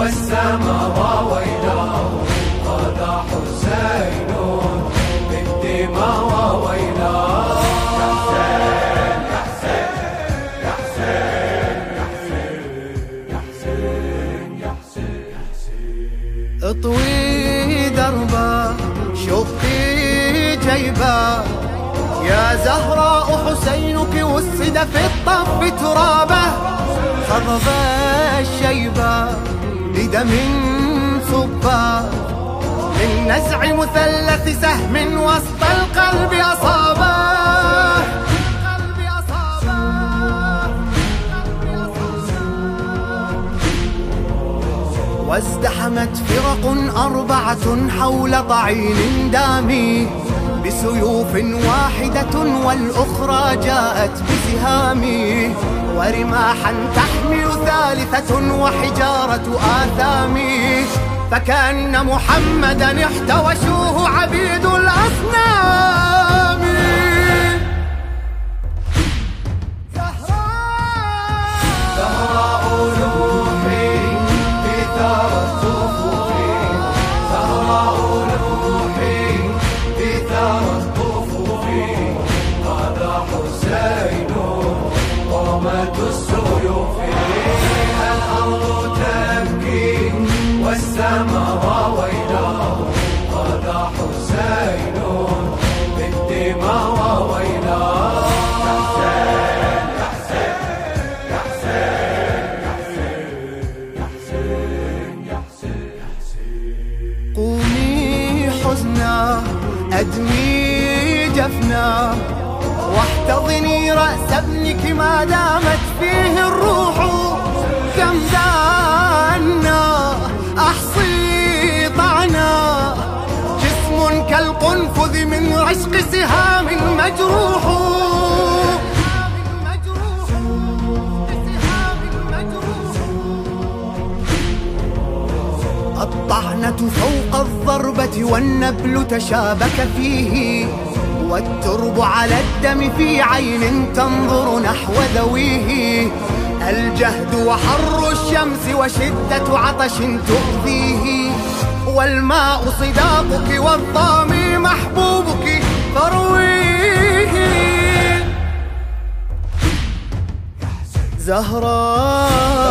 والسماء ويلاه قضى حسين بالدماء ويلاه اطوي دربه شوفي جيبه يا زهراء حسينك وسد في الطف ترابه. خضب الشيبة. بدم صبا من نزع مثلث سهم وسط القلب أصابه. وازدحمت فرق أربعة حول طعين دامي. بسيوف واحدة والأخرى جاءت بسهام ورماحا تحمل ثالثة وحجارة آثام فكأن محمدا احتوشوه عبيد الأصنام. أدمي جفنا واحتضني رأس ابنك ما دامت فيه الروح كم دانا أحصي طعنا. جسم كالقنفذ من رشق سهام مجروح. الطعنة فوق الضربة والنبل تشابك فيه والترب على الدم في عين تنظر نحو ذويه. الجهد وحر الشمس وشدة عطش تؤذيه والماء صداقك والطامي محبوبك فرويه. زهراء.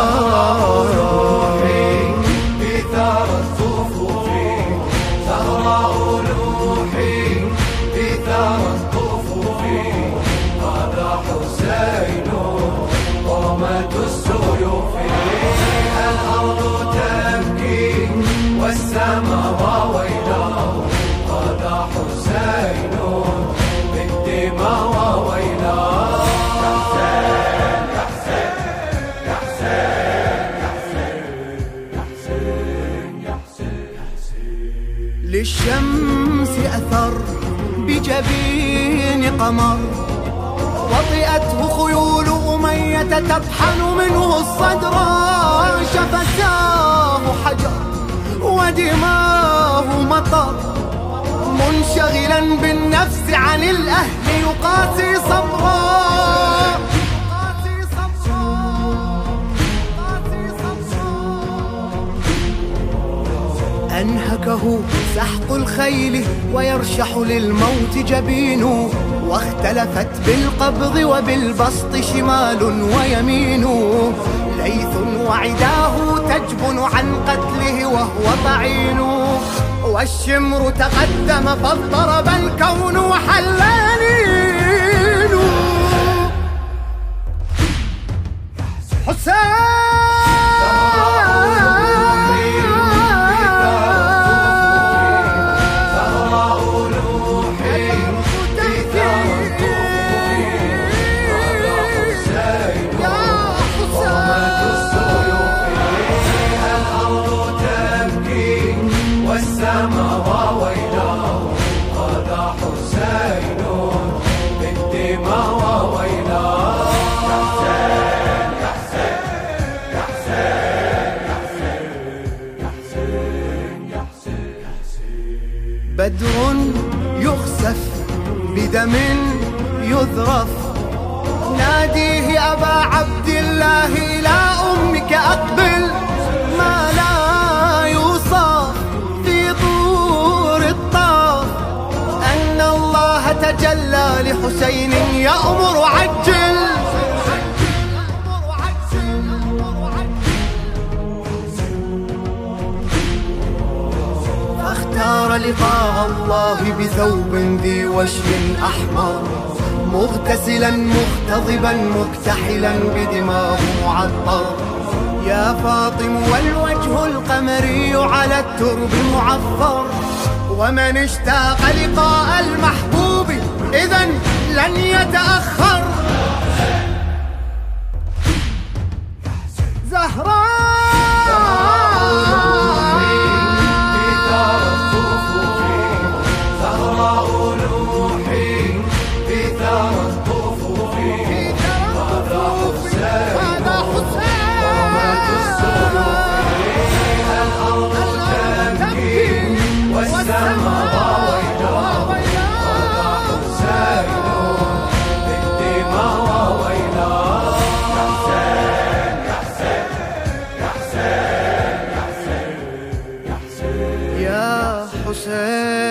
للشمس أثر بجبين قمر وطئته خيول أمية تطحن منه الصدر شفتاه حجر ودماه مطر. منشغلا بالنفس عن الأهل يقاسي صبرا. أنهكه سحق الخيل ويرشح للموت جبين. واختلفت بالقبض وبالبسط شمال ويمين. ليث وعداه تجبن عن قتله وهو طعين. والشمر تقدم فاضطرب الكون وحلانين حسين بدر يخسف بدم يذرف. بثوب ذي وشم أحمر مغتسلا مختضبا مكتحلا بدماه معطر. يا فاطم والوجه القمري على الترب معفر. ومن اشتاق لقاء المحبوب إذا لن يتأخر. زهران say.